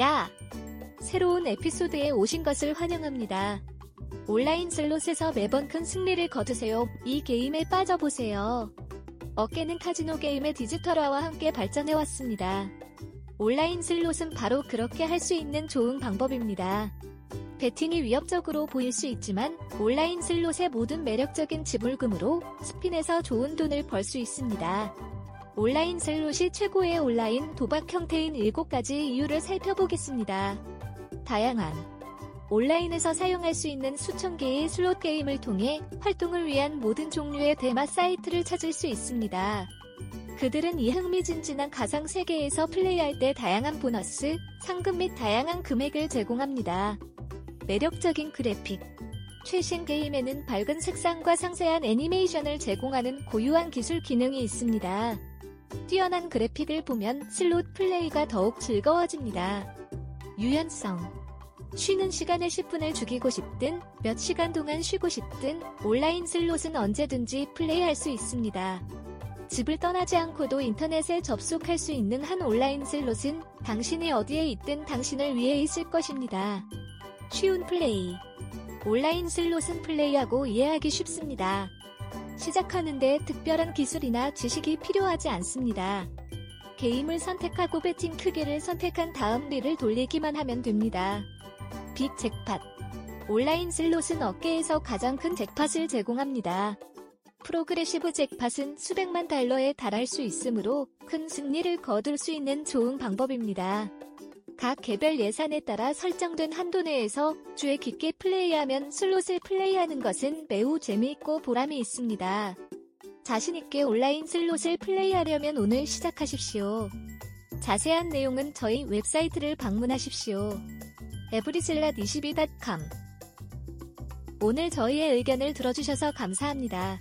야! 새로운 에피소드에 오신 것을 환영합니다. 온라인 슬롯에서 매번 큰 승리를 거두세요. 이 게임에 빠져보세요. 업계는 카지노 게임의 디지털화와 함께 발전해왔습니다. 온라인 슬롯은 바로 그렇게 할 수 있는 좋은 방법입니다. 베팅이 위협적으로 보일 수 있지만 온라인 슬롯의 모든 매력적인 지불금으로 스핀에서 좋은 돈을 벌 수 있습니다. 온라인 슬롯이 최고의 온라인 도박 형태인 7가지 이유를 살펴보겠습니다. 다양한 온라인에서 사용할 수 있는 수천 개의 슬롯 게임을 통해 활동을 위한 모든 종류의 대마 사이트를 찾을 수 있습니다. 그들은 이 흥미진진한 가상 세계에서 플레이할 때 다양한 보너스, 상금 및 다양한 금액을 제공합니다. 매력적인 그래픽 최신 게임에는 밝은 색상과 상세한 애니메이션을 제공하는 고유한 기술 기능이 있습니다. 뛰어난 그래픽을 보면 슬롯 플레이가 더욱 즐거워집니다. 유연성 쉬는 시간에 10분을 죽이고 싶든 몇 시간 동안 쉬고 싶든 온라인 슬롯은 언제든지 플레이할 수 있습니다. 집을 떠나지 않고도 인터넷에 접속할 수 있는 한 온라인 슬롯은 당신이 어디에 있든 당신을 위해 있을 것입니다. 쉬운 플레이 온라인 슬롯은 플레이하고 이해하기 쉽습니다. 시작하는데 특별한 기술이나 지식이 필요하지 않습니다. 게임을 선택하고 배팅 크기를 선택한 다음 릴을 돌리기만 하면 됩니다. 빅 잭팟 온라인 슬롯은 업계에서 가장 큰 잭팟을 제공합니다. progressive 잭팟은 수백만 달러에 달할 수 있으므로 큰 승리를 거둘 수 있는 좋은 방법입니다. 각 개별 예산에 따라 설정된 한도 내에서 주의 깊게 플레이하면 슬롯을 플레이하는 것은 매우 재미있고 보람이 있습니다. 자신있게 온라인 슬롯을 플레이하려면 오늘 시작하십시오. 자세한 내용은 저희 웹사이트를 방문하십시오. 에브리슬랏22.com 오늘 저희의 의견을 들어주셔서 감사합니다.